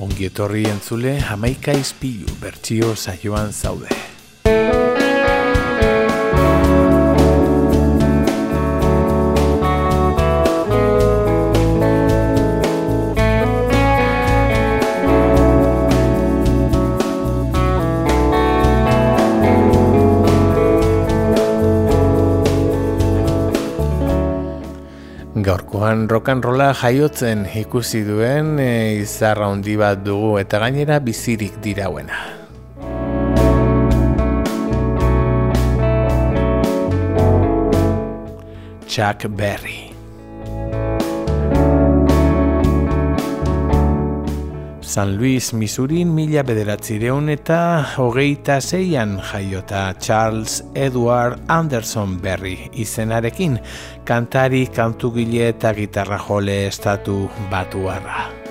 Ongi etorri entzule, hamaika izpilu bertsio saioan zaude. Gaurkoan rock'n'rolla jaiotzen ikusi duen e, izarra handi bat dugu eta gainera bizirik dirauena. Chuck Berry San Luis, Misurin, mila bederatzireun eta hogeita zeian jaiota Charles Edward Anderson Berry izenarekin, kantari, kantugile eta gitarra jole estatu batuarra.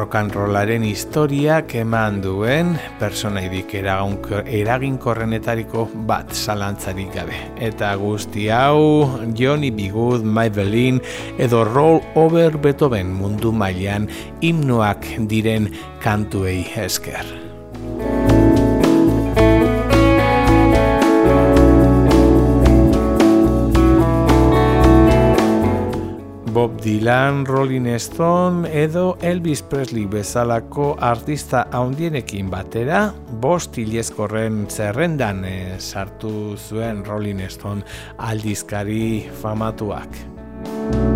Rock'n'rollaren historiak eman duen personaidik eraginkorrenetariko bat zalantzarik gabe. Eta guzti hau Johnny B. Good, Maybelline edo Roll Over Beethoven mundu mailan himnoak diren kantuei esker. Bob Dylan, Rolling Stone edo Elvis Presley bezalako artista haundienekin batera, bost hilezkorren zerrendan e, sartu zuen Rolling Stone aldizkari famatuak.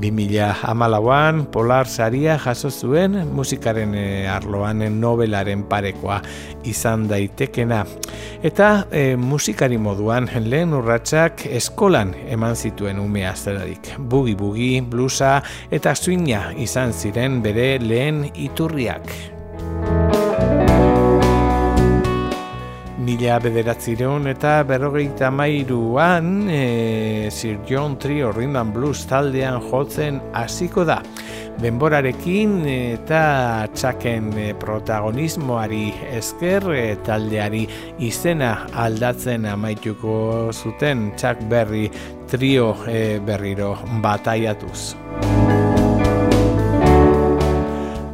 2000 Polar Saria jaso zuen musikaren eh, arloan nobelaren parekoa izan daitekena. Eta e, musikari moduan lehen urratsak eskolan eman zituen umea zelarik. Bugi-bugi, blusa eta swinga izan ziren bere lehen iturriak. Mila bederatzireun eta berrogeita mairuan e, Sir John Trio Rindan Blues taldean jotzen hasiko da. Benborarekin eta txaken protagonismoari esker e, taldeari izena aldatzen amaituko zuten txak berri trio e, berriro bataiatuz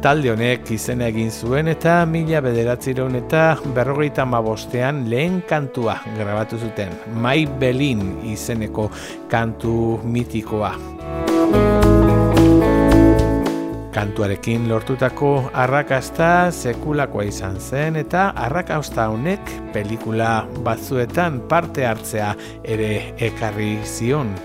talde honek izena egin zuen eta mila bederatzireun eta berrogeita mabostean lehen kantua grabatu zuten. Mai Belin izeneko kantu mitikoa. Kantuarekin lortutako arrakasta sekulakoa izan zen eta arrakausta honek pelikula batzuetan parte hartzea ere ekarri zion.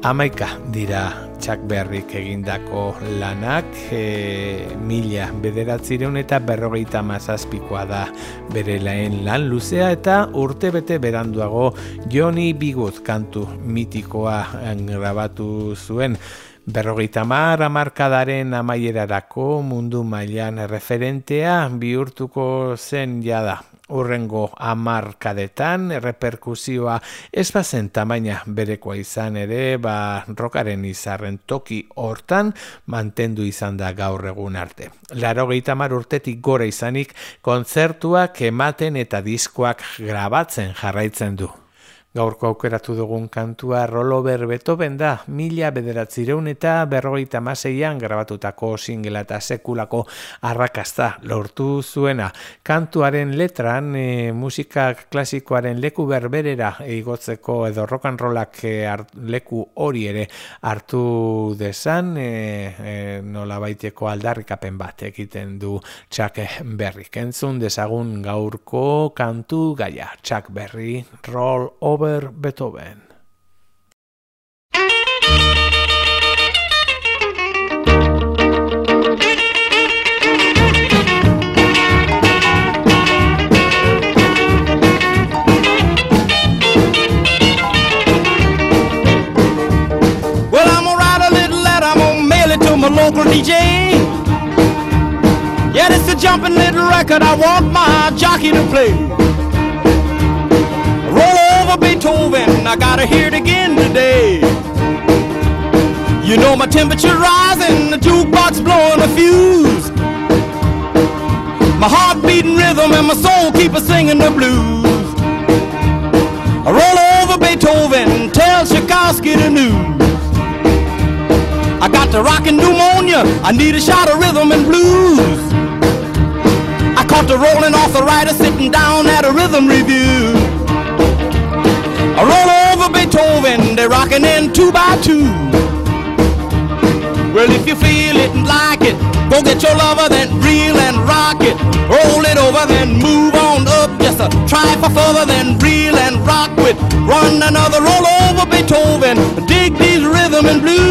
Amaika dira txak berrik egindako lanak, e, mila bederatzireun eta berrogeita mazazpikoa da bere laen lan luzea eta urte bete beranduago Johnny Bigut kantu mitikoa grabatu zuen. Berrogeita mar amarkadaren amaierarako mundu mailan referentea bihurtuko zen jada urrengo amarkadetan reperkusioa ez bazen tamaina berekoa izan ere ba rokaren izarren toki hortan mantendu izan da gaur egun arte. Laro mar urtetik gora izanik kontzertuak ematen eta diskoak grabatzen jarraitzen du. Gaurko aukeratu dugun kantua Rollover Beethoven da, mila bederatzireun eta berrogeita maseian grabatutako singela eta sekulako arrakazta lortu zuena. Kantuaren letran e, musika klasikoaren leku berberera igotzeko edo rollak e, leku hori ere hartu desan e, e, nola baiteko aldarrikapen bat egiten du Chuck Berry. Kentzun desagun gaurko kantu gaia Chuck Berry Roll over Beethoven. my local DJ. Yeah, it's a jumping little record I want my jockey to play. Beethoven, I gotta hear it again today. You know my temperature rising, the jukebox blowing a fuse. My heart beating rhythm and my soul keep a singing the blues. I roll over Beethoven, tell Tchaikovsky the news. I got the rockin' pneumonia, I need a shot of rhythm and blues. I caught the rolling off the rider sitting down at a rhythm review. Roll over Beethoven, they're rocking in two by two. Well, if you feel it and like it, go get your lover, then reel and rock it. Roll it over, then move on up. Just a try for further, then reel and rock with. Run another roll over Beethoven. Dig these rhythm and blues.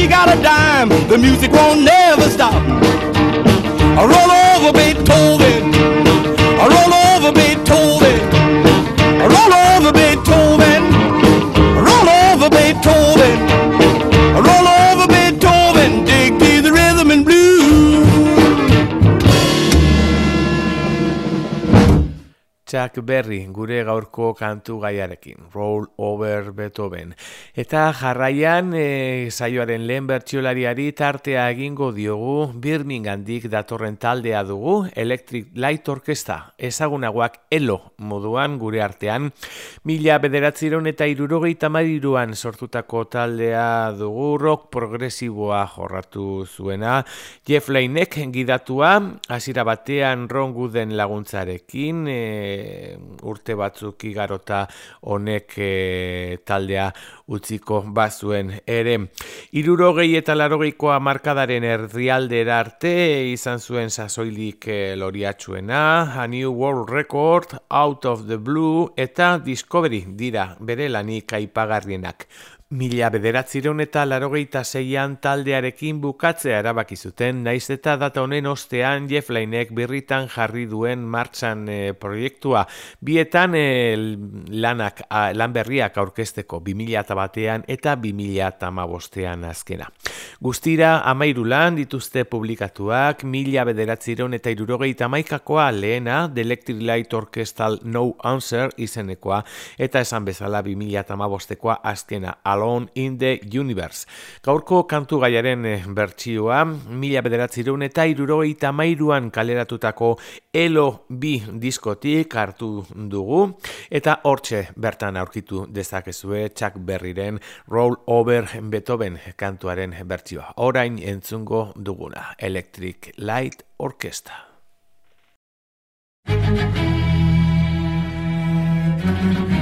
She got a dime, the music won't never stop. Roll over Beethoven, Chuck Berry gure gaurko kantu gaiarekin, Roll Over Beethoven. Eta jarraian e, saioaren lehen bertsiolariari tartea egingo diogu Birminghandik datorren taldea dugu Electric Light Orkesta, ezagunagoak elo moduan gure artean. Mila bederatziron eta irurogeita mariruan sortutako taldea dugu rock progresiboa jorratu zuena. Jeff Lainek gidatua, hasiera batean Ron Gooden laguntzarekin, e, urte batzuk igarota honek e, taldea utziko bazuen ere. Irurogei eta larogeikoa markadaren erdialdera arte izan zuen sasoilik e, loriatxuena, A New World Record, Out of the Blue eta Discovery dira bere lanik aipagarrienak. Mila bederatzireun eta larogeita zeian taldearekin bukatzea erabaki zuten, naiz eta data honen ostean Jeff Lainek birritan jarri duen martxan e, proiektua. Bietan e, lanak, a, lan berriak aurkezteko 2000 batean eta 2000 bostean azkena. Guztira, amairu lan dituzte publikatuak, mila bederatzireun eta irurogeita maikakoa lehena, The Electric Light Orchestral No Answer izenekoa, eta esan bezala 2000 bostekoa azkena. Alone in the Universe. Gaurko kantu gaiaren eh, bertsioa, mila bederatzireun eta irurogeita mairuan kaleratutako Elo bi diskotik hartu dugu, eta hortxe bertan aurkitu dezakezue Chuck Berryren Roll Over Beethoven kantuaren bertsioa bertsioa, orain entzungo duguna, Electric Light Orchestra. Thank you.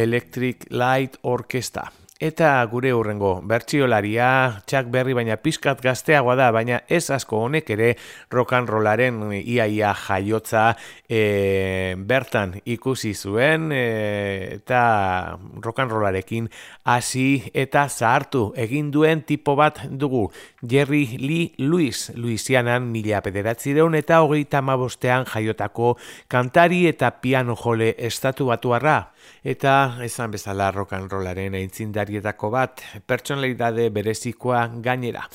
Electric Light Orchestra. Eta gure hurrengo bertsiolaria txak berri baina pizkat gazteagoa da, baina ez asko honek ere rock and rollaren iaia jaiotza e, bertan ikusi zuen e, eta rock and rollarekin hasi eta zahartu egin duen tipo bat dugu Jerry Lee Lewis, Louisianan mila pederatzi eta hogeita mabostean jaiotako kantari eta piano jole estatu batuarra eta esan bezala rock and rollaren aintzindarietako bat pertsonalidade berezikoa gainera.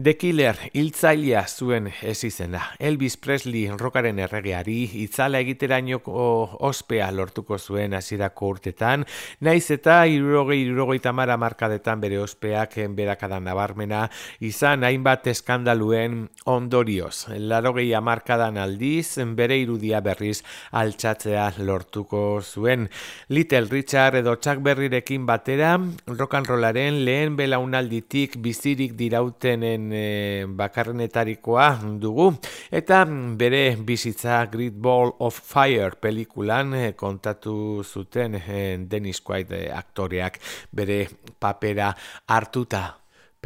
The Killer hiltzailea zuen ez izena. Elvis Presley rockaren erregeari itzala egiterainoko ospea lortuko zuen hasierako urtetan, naiz eta 60 tamara markadetan bere ospeak berakada nabarmena izan hainbat eskandaluen ondorioz. Larogei amarkadan aldiz bere irudia berriz altxatzea lortuko zuen. Little Richard edo Chuck Berryrekin batera, rock and rollaren lehen belaunalditik bizirik dirautenen e, bakarrenetarikoa dugu. Eta bere bizitza Great Ball of Fire pelikulan e, kontatu zuten e, Dennis Quaid e, aktoreak bere papera hartuta.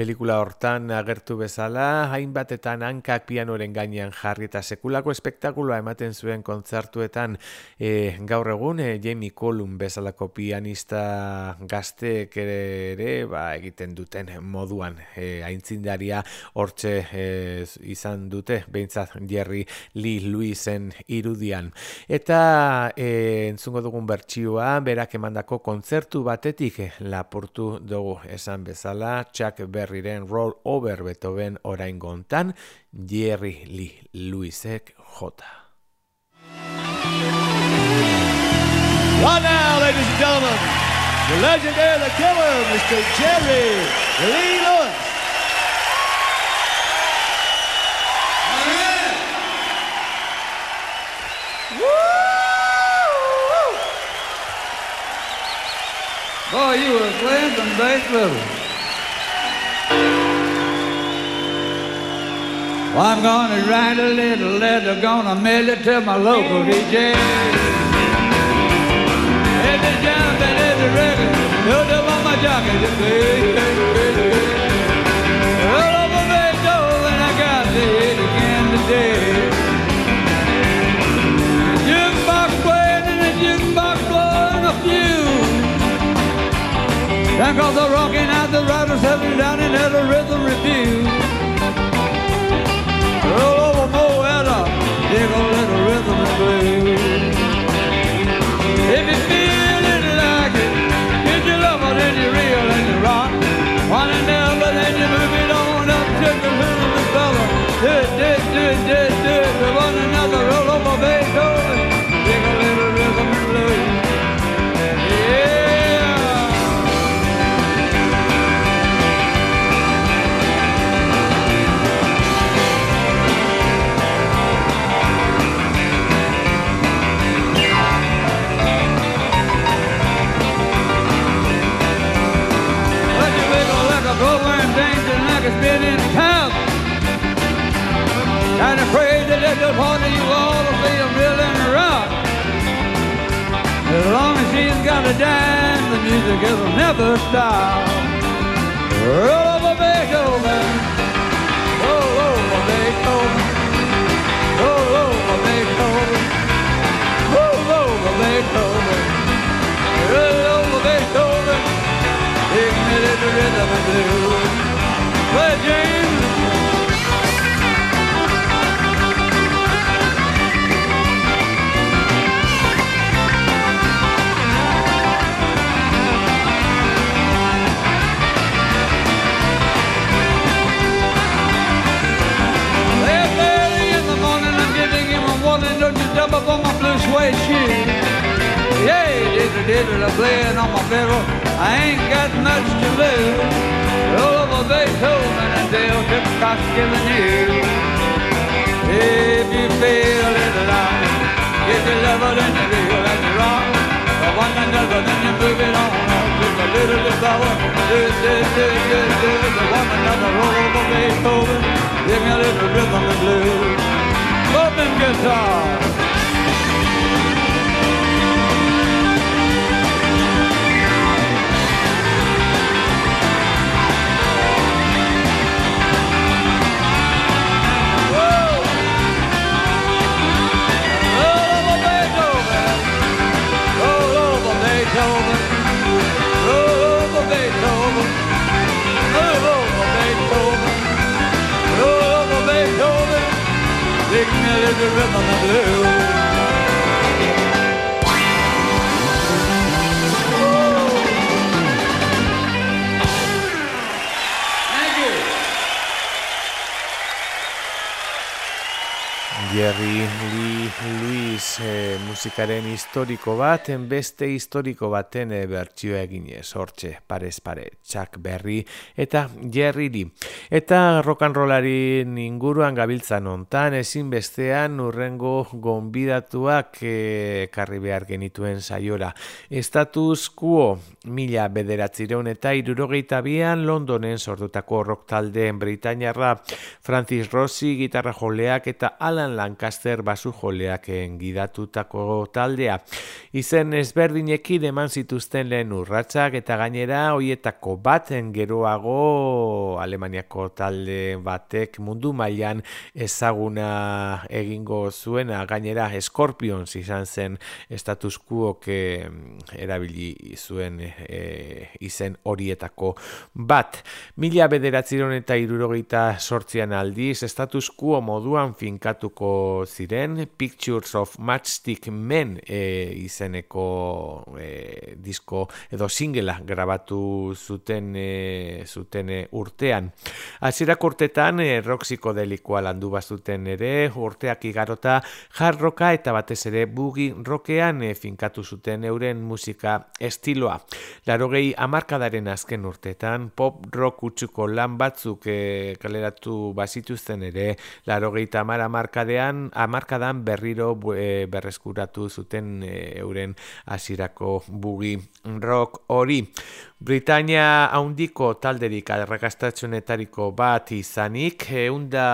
Pelikula hortan agertu bezala, hainbatetan hankak pianoren gainean jarri eta sekulako espektakuloa ematen zuen kontzertuetan e, gaur egun e, Jamie Colum bezalako pianista gazteek ere ba, egiten duten moduan e, aintzindaria hortxe e, izan dute, behintzat Jerry Lee Louisen irudian. Eta e, entzungo dugun bertsioa, berak emandako kontzertu batetik lapurtu dugu esan bezala, Chuck Berry berriren roll over Beethoven orain gontan, Jerry Lee Lewisek J. Right now, ladies and gentlemen, the legendary, the killer, Mr. Jerry Lee Lewis. Boy, you were playing some bass little. Well, I'm gonna write a little letter, gonna mail it to my local DJ. Every jump and every record, load up on my jockey to play. Roll over Beethoven, I got to hit again today. Jukebox playing and the jukebox blowing a few. The rocking out, the riders settling down and had a rhythm review. Dig a little rhythm and blues. If you feel it like it, if you love it, then you real and you rock. One and never, then you move it on up to the little fella. Do it, do it, do it, do it. like it's been in the. Kind of afraid that they just want you all to see them building rock. As long as she's got a dime, the music will never stop. Roll given you. If you feel it alive, get you love in the you real and you're wrong for one another, then you move it on. Just a little discover, this, this, this, this, this, and one another, roll over Beethoven, give me a little rhythm and blues. Open guitar. Musikaren historiko bat, beste historiko baten e, bertsioa eginez, hortxe, parez pare, Chuck Berry eta Jerry Lee. Eta rollaren inguruan gabiltzan ontan, ezin bestean urrengo gonbidatuak e, karri behar genituen saiora. Estatus quo, mila bederatzireun eta irurogeita bian Londonen sortutako rock taldeen Britainiarra, Francis Rossi, gitarra joleak eta Alan Lancaster basu joleak gidatutako taldea. Izen ezberdinekin eman zituzten lehen urratsak eta gainera hoietako baten geroago Alemaniako talde batek mundu mailan ezaguna egingo zuena gainera Scorpions izan zen status quo erabili zuen e, izen horietako bat. Mila bederatziron eta irurogeita sortzian aldiz status quo moduan finka grabatuko ziren Pictures of Matchstick Men e, izeneko e, disko edo singela grabatu zuten e, zuten e, urtean. Hasierak urtetan e, roxiko delikoa landu bazuten ere urteak igarota jarroka eta batez ere bugi rokean e, finkatu zuten euren musika estiloa. Larogei amarkadaren azken urtetan pop rock utxuko lan batzuk e, kaleratu bazituzten ere larogei tamara amarkadean, amarkadan berriro e, berreskuratu zuten e, euren hasierako bugi rock hori. Britania haundiko talderik arrakastatxonetariko bat izanik, eunda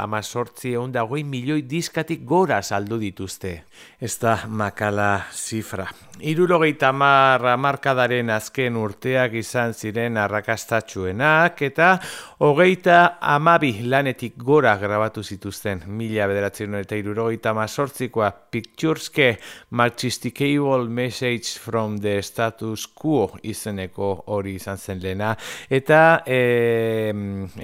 amazortzi, eunda goi milioi diskatik gora saldu dituzte. Ez da makala zifra. Irurogeita marra markadaren azken urteak izan ziren arrakastatxuenak eta hogeita amabi lanetik gora grabatu zituzten. Mila bederatzen eta irurogeita mazortzikoa Pictureske Marchisticable Message from the Status Quo izeneko hori izan zen lena. Eta e,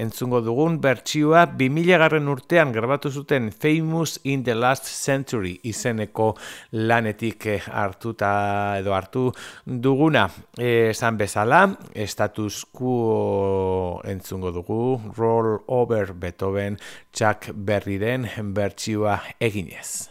entzungo dugun bertsioa 2000 garren urtean grabatu zuten Famous in the Last Century izeneko lanetik hartuta edo hartu duguna esan bezala, status quo entzungo dugu, roll over Beethoven, Chuck Berryren bertsioa eginez.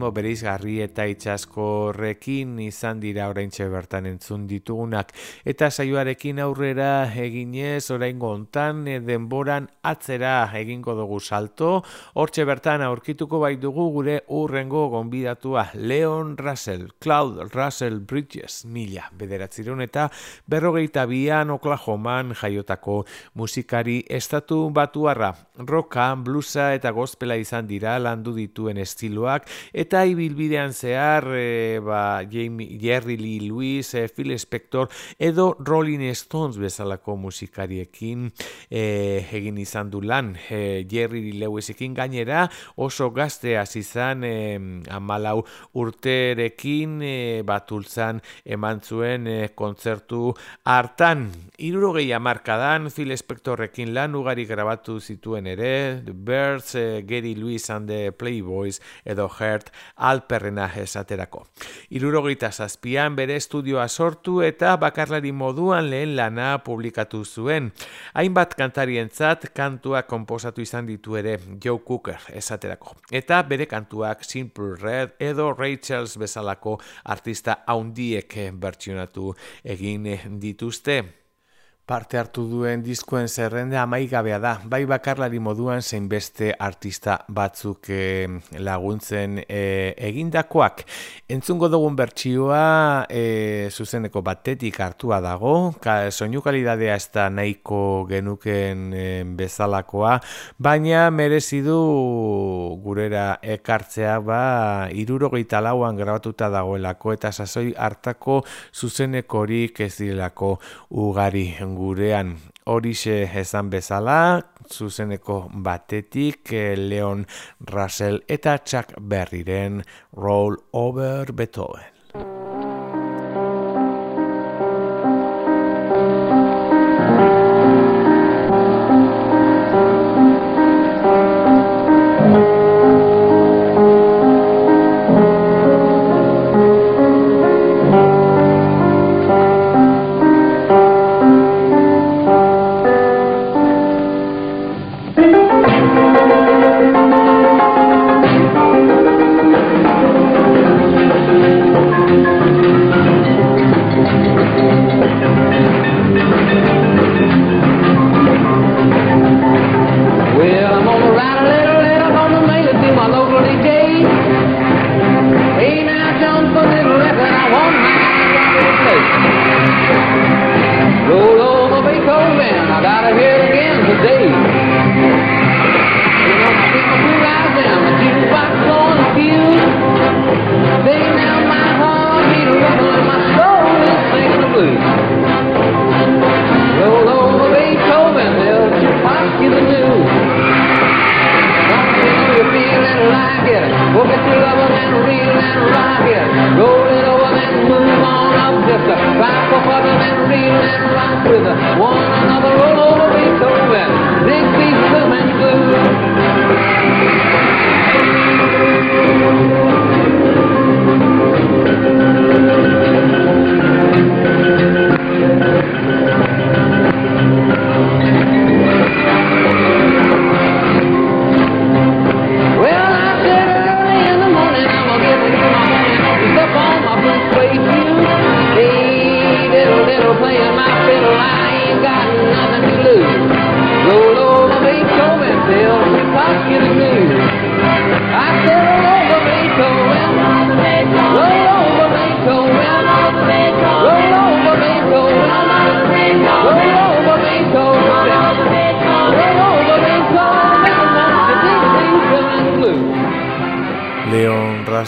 Herritmo bereizgarri eta itxaskorrekin izan dira oraintxe bertan entzun ditugunak. Eta saioarekin aurrera eginez oraingo hontan eh, denboran atzera egingo dugu salto. Hortxe bertan aurkituko bai dugu gure urrengo gonbidatua Leon Russell, Cloud Russell Bridges mila bederatzireun eta berrogeita bian Oklahoman jaiotako musikari estatu batuarra. Roka, bluesa eta gospela izan dira landu dituen estiloak eta ibilbidean zehar e, ba, Jamie, Jerry Lee Lewis, e, Phil Spector edo Rolling Stones bezalako musikariekin e, egin izan du lan e, Jerry Lee Lewisekin gainera oso gazte izan e, amalau urterekin e, batultzan eman zuen e, kontzertu hartan. Irurogei amarkadan Phil Spectorrekin lan ugari grabatu zituen ere The Birds, e, Gary Lewis and the Playboys edo Heart alperrena esaterako. Irurogeita zazpian bere estudioa sortu eta bakarlari moduan lehen lana publikatu zuen. Hainbat kantarientzat kantua konposatu izan ditu ere Joe Cooker esaterako. Eta bere kantuak Simple Red edo Rachel's bezalako artista haundiek bertsionatu egin dituzte parte hartu duen diskuen zerrende amaigabea da. Bai bakarlari moduan zein beste artista batzuk e, laguntzen e, egindakoak. Entzungo dugun bertsioa e, zuzeneko batetik hartua dago. Ka, soinu kalidadea ez da nahiko genuken bezalakoa, baina merezi du gurera ekartzea ba irurogeita lauan grabatuta dagoelako eta sasoi hartako zuzenekorik ez direlako ugari gurean horixe esan bezala, zuzeneko batetik eh, Leon Russell eta Chuck Berryren Roll Over Beethoven.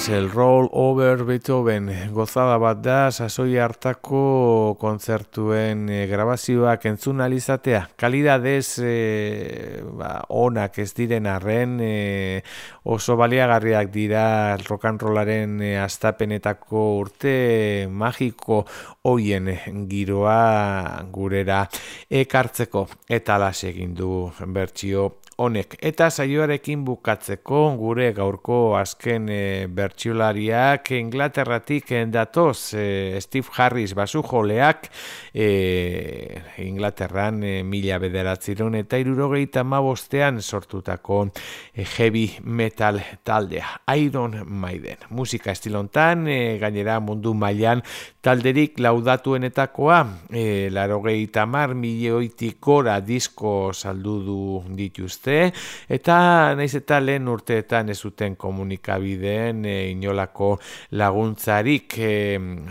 El Roll Over Beethoven gozada bat da sasoi hartako kontzertuen e, grabazioak entzun alizatea. Kalidadez e, ba, onak ez diren arren e, oso baliagarriak dira rollaren e, astapenetako urte magiko hoien giroa gurera ekartzeko eta las egin du bertsio honek. Eta saioarekin bukatzeko gure gaurko azken e, bertsulariak Inglaterratik datoz e, Steve Harris basu joleak e, Inglaterran e, mila bederatziron eta irurogeita mabostean sortutako e, heavy metal taldea Iron Maiden. Musika estilontan, e, gainera mundu mailan talderik laudatuenetakoa e, larogeita mar milioitik gora disko saldu du dituzte eta naiz eta lehen urteetan ez zuten komunikabideen e, inolako laguntzarik e,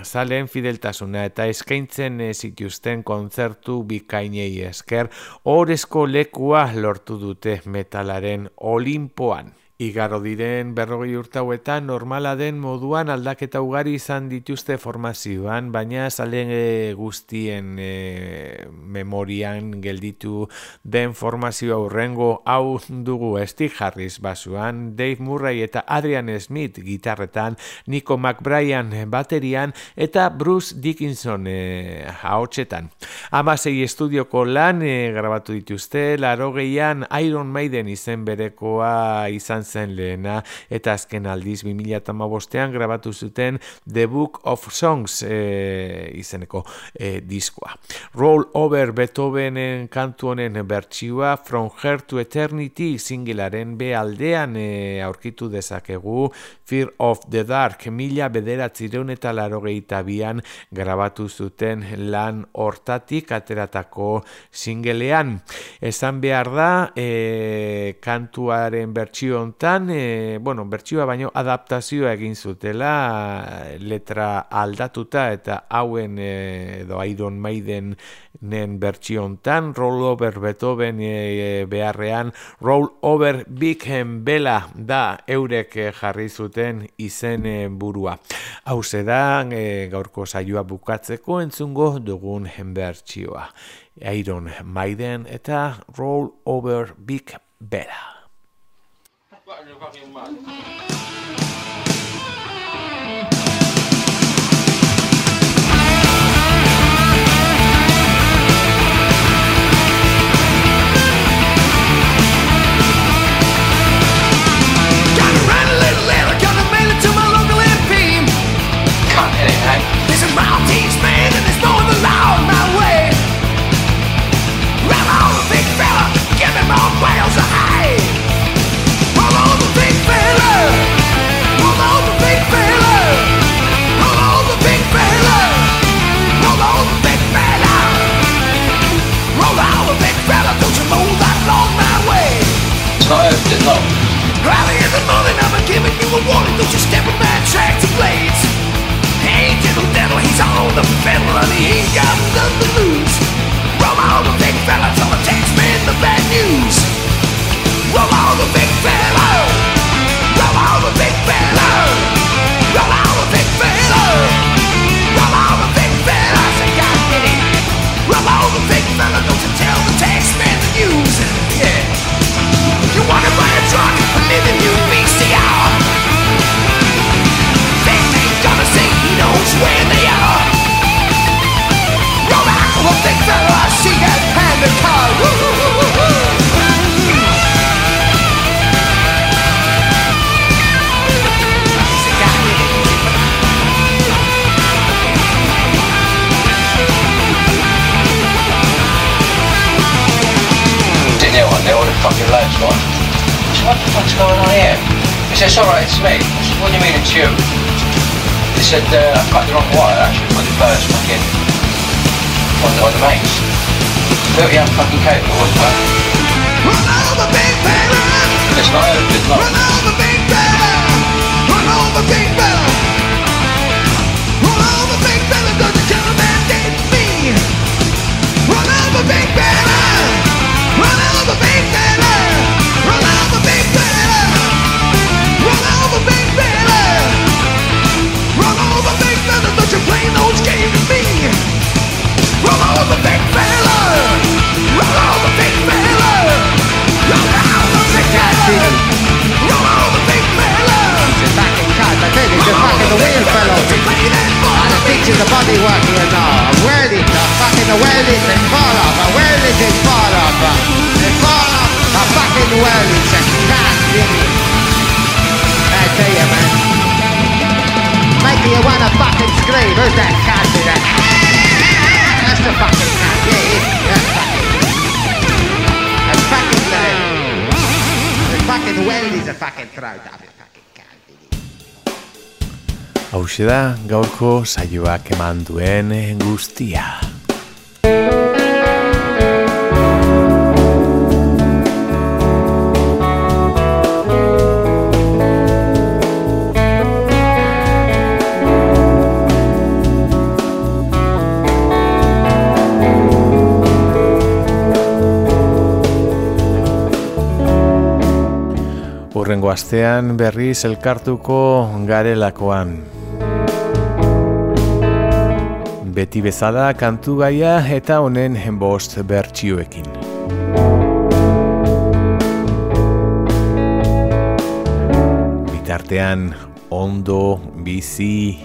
zalen fideltasuna eta eskaintzen e, zituzten kontzertu bikainei esker orezko lekua lortu dute metalaren olimpoan. Igaro diren berrogei urtauetan normala den moduan aldaketa ugari izan dituzte formazioan, baina salen guztien e, memorian gelditu den formazioa urrengo hau dugu Steve Harris basuan, Dave Murray eta Adrian Smith gitarretan, Nico McBrien baterian eta Bruce Dickinson e, haotxetan. Amasei estudioko lan e, grabatu dituzte, laro gehian Iron Maiden izen berekoa izan zen lehena eta azken aldiz 2008an grabatu zuten The Book of Songs e, izeneko e, diskoa. Roll Over Beethovenen kantu honen bertsioa From Her to Eternity singilaren be aldean e, aurkitu dezakegu Fear of the Dark mila bederatzireun eta laro bian grabatu zuten lan hortatik ateratako singelean. Esan behar da e, kantuaren bertsio honetan, e, bueno, bertsioa baino adaptazioa egin zutela letra aldatuta eta hauen e, edo Iron Maiden nen bertsio honetan, Roll Over Beethoven e, beharrean, Roll Over Big Bela da eurek jarri zuten izen burua. Hau da e, gaurko saioa bukatzeko entzungo dugun bertsioa. Iron Maiden eta Roll Over Big Bela. Bạn có? what's going on here? He said, it's alright, it's me. I said, what do you mean it's you? He said, uh, I've got the wrong wire, actually for the first fucking one of the mates. 30 amp fucking cable, wasn't? Run over Big Bang! It's not, it's not. Run over Big fella! Run over Big fella! be working and all. Where did uh, the fucking well is it fall off? Where did it fall off? It fall off a fucking well is a God damn. I tell you man. Make you wanna fucking scream. Who's that cat that? That's the fucking cat. Yeah, yeah. That's fucking A fucking uh, The fucking well is a fucking crowd of. Hauxe da gaurko saioak eman duen guztia. Urrengo astean berriz elkartuko garelakoan. Beti bezala kantu gaia eta honen bost bertsioekin. Bitartean ondo, bizi,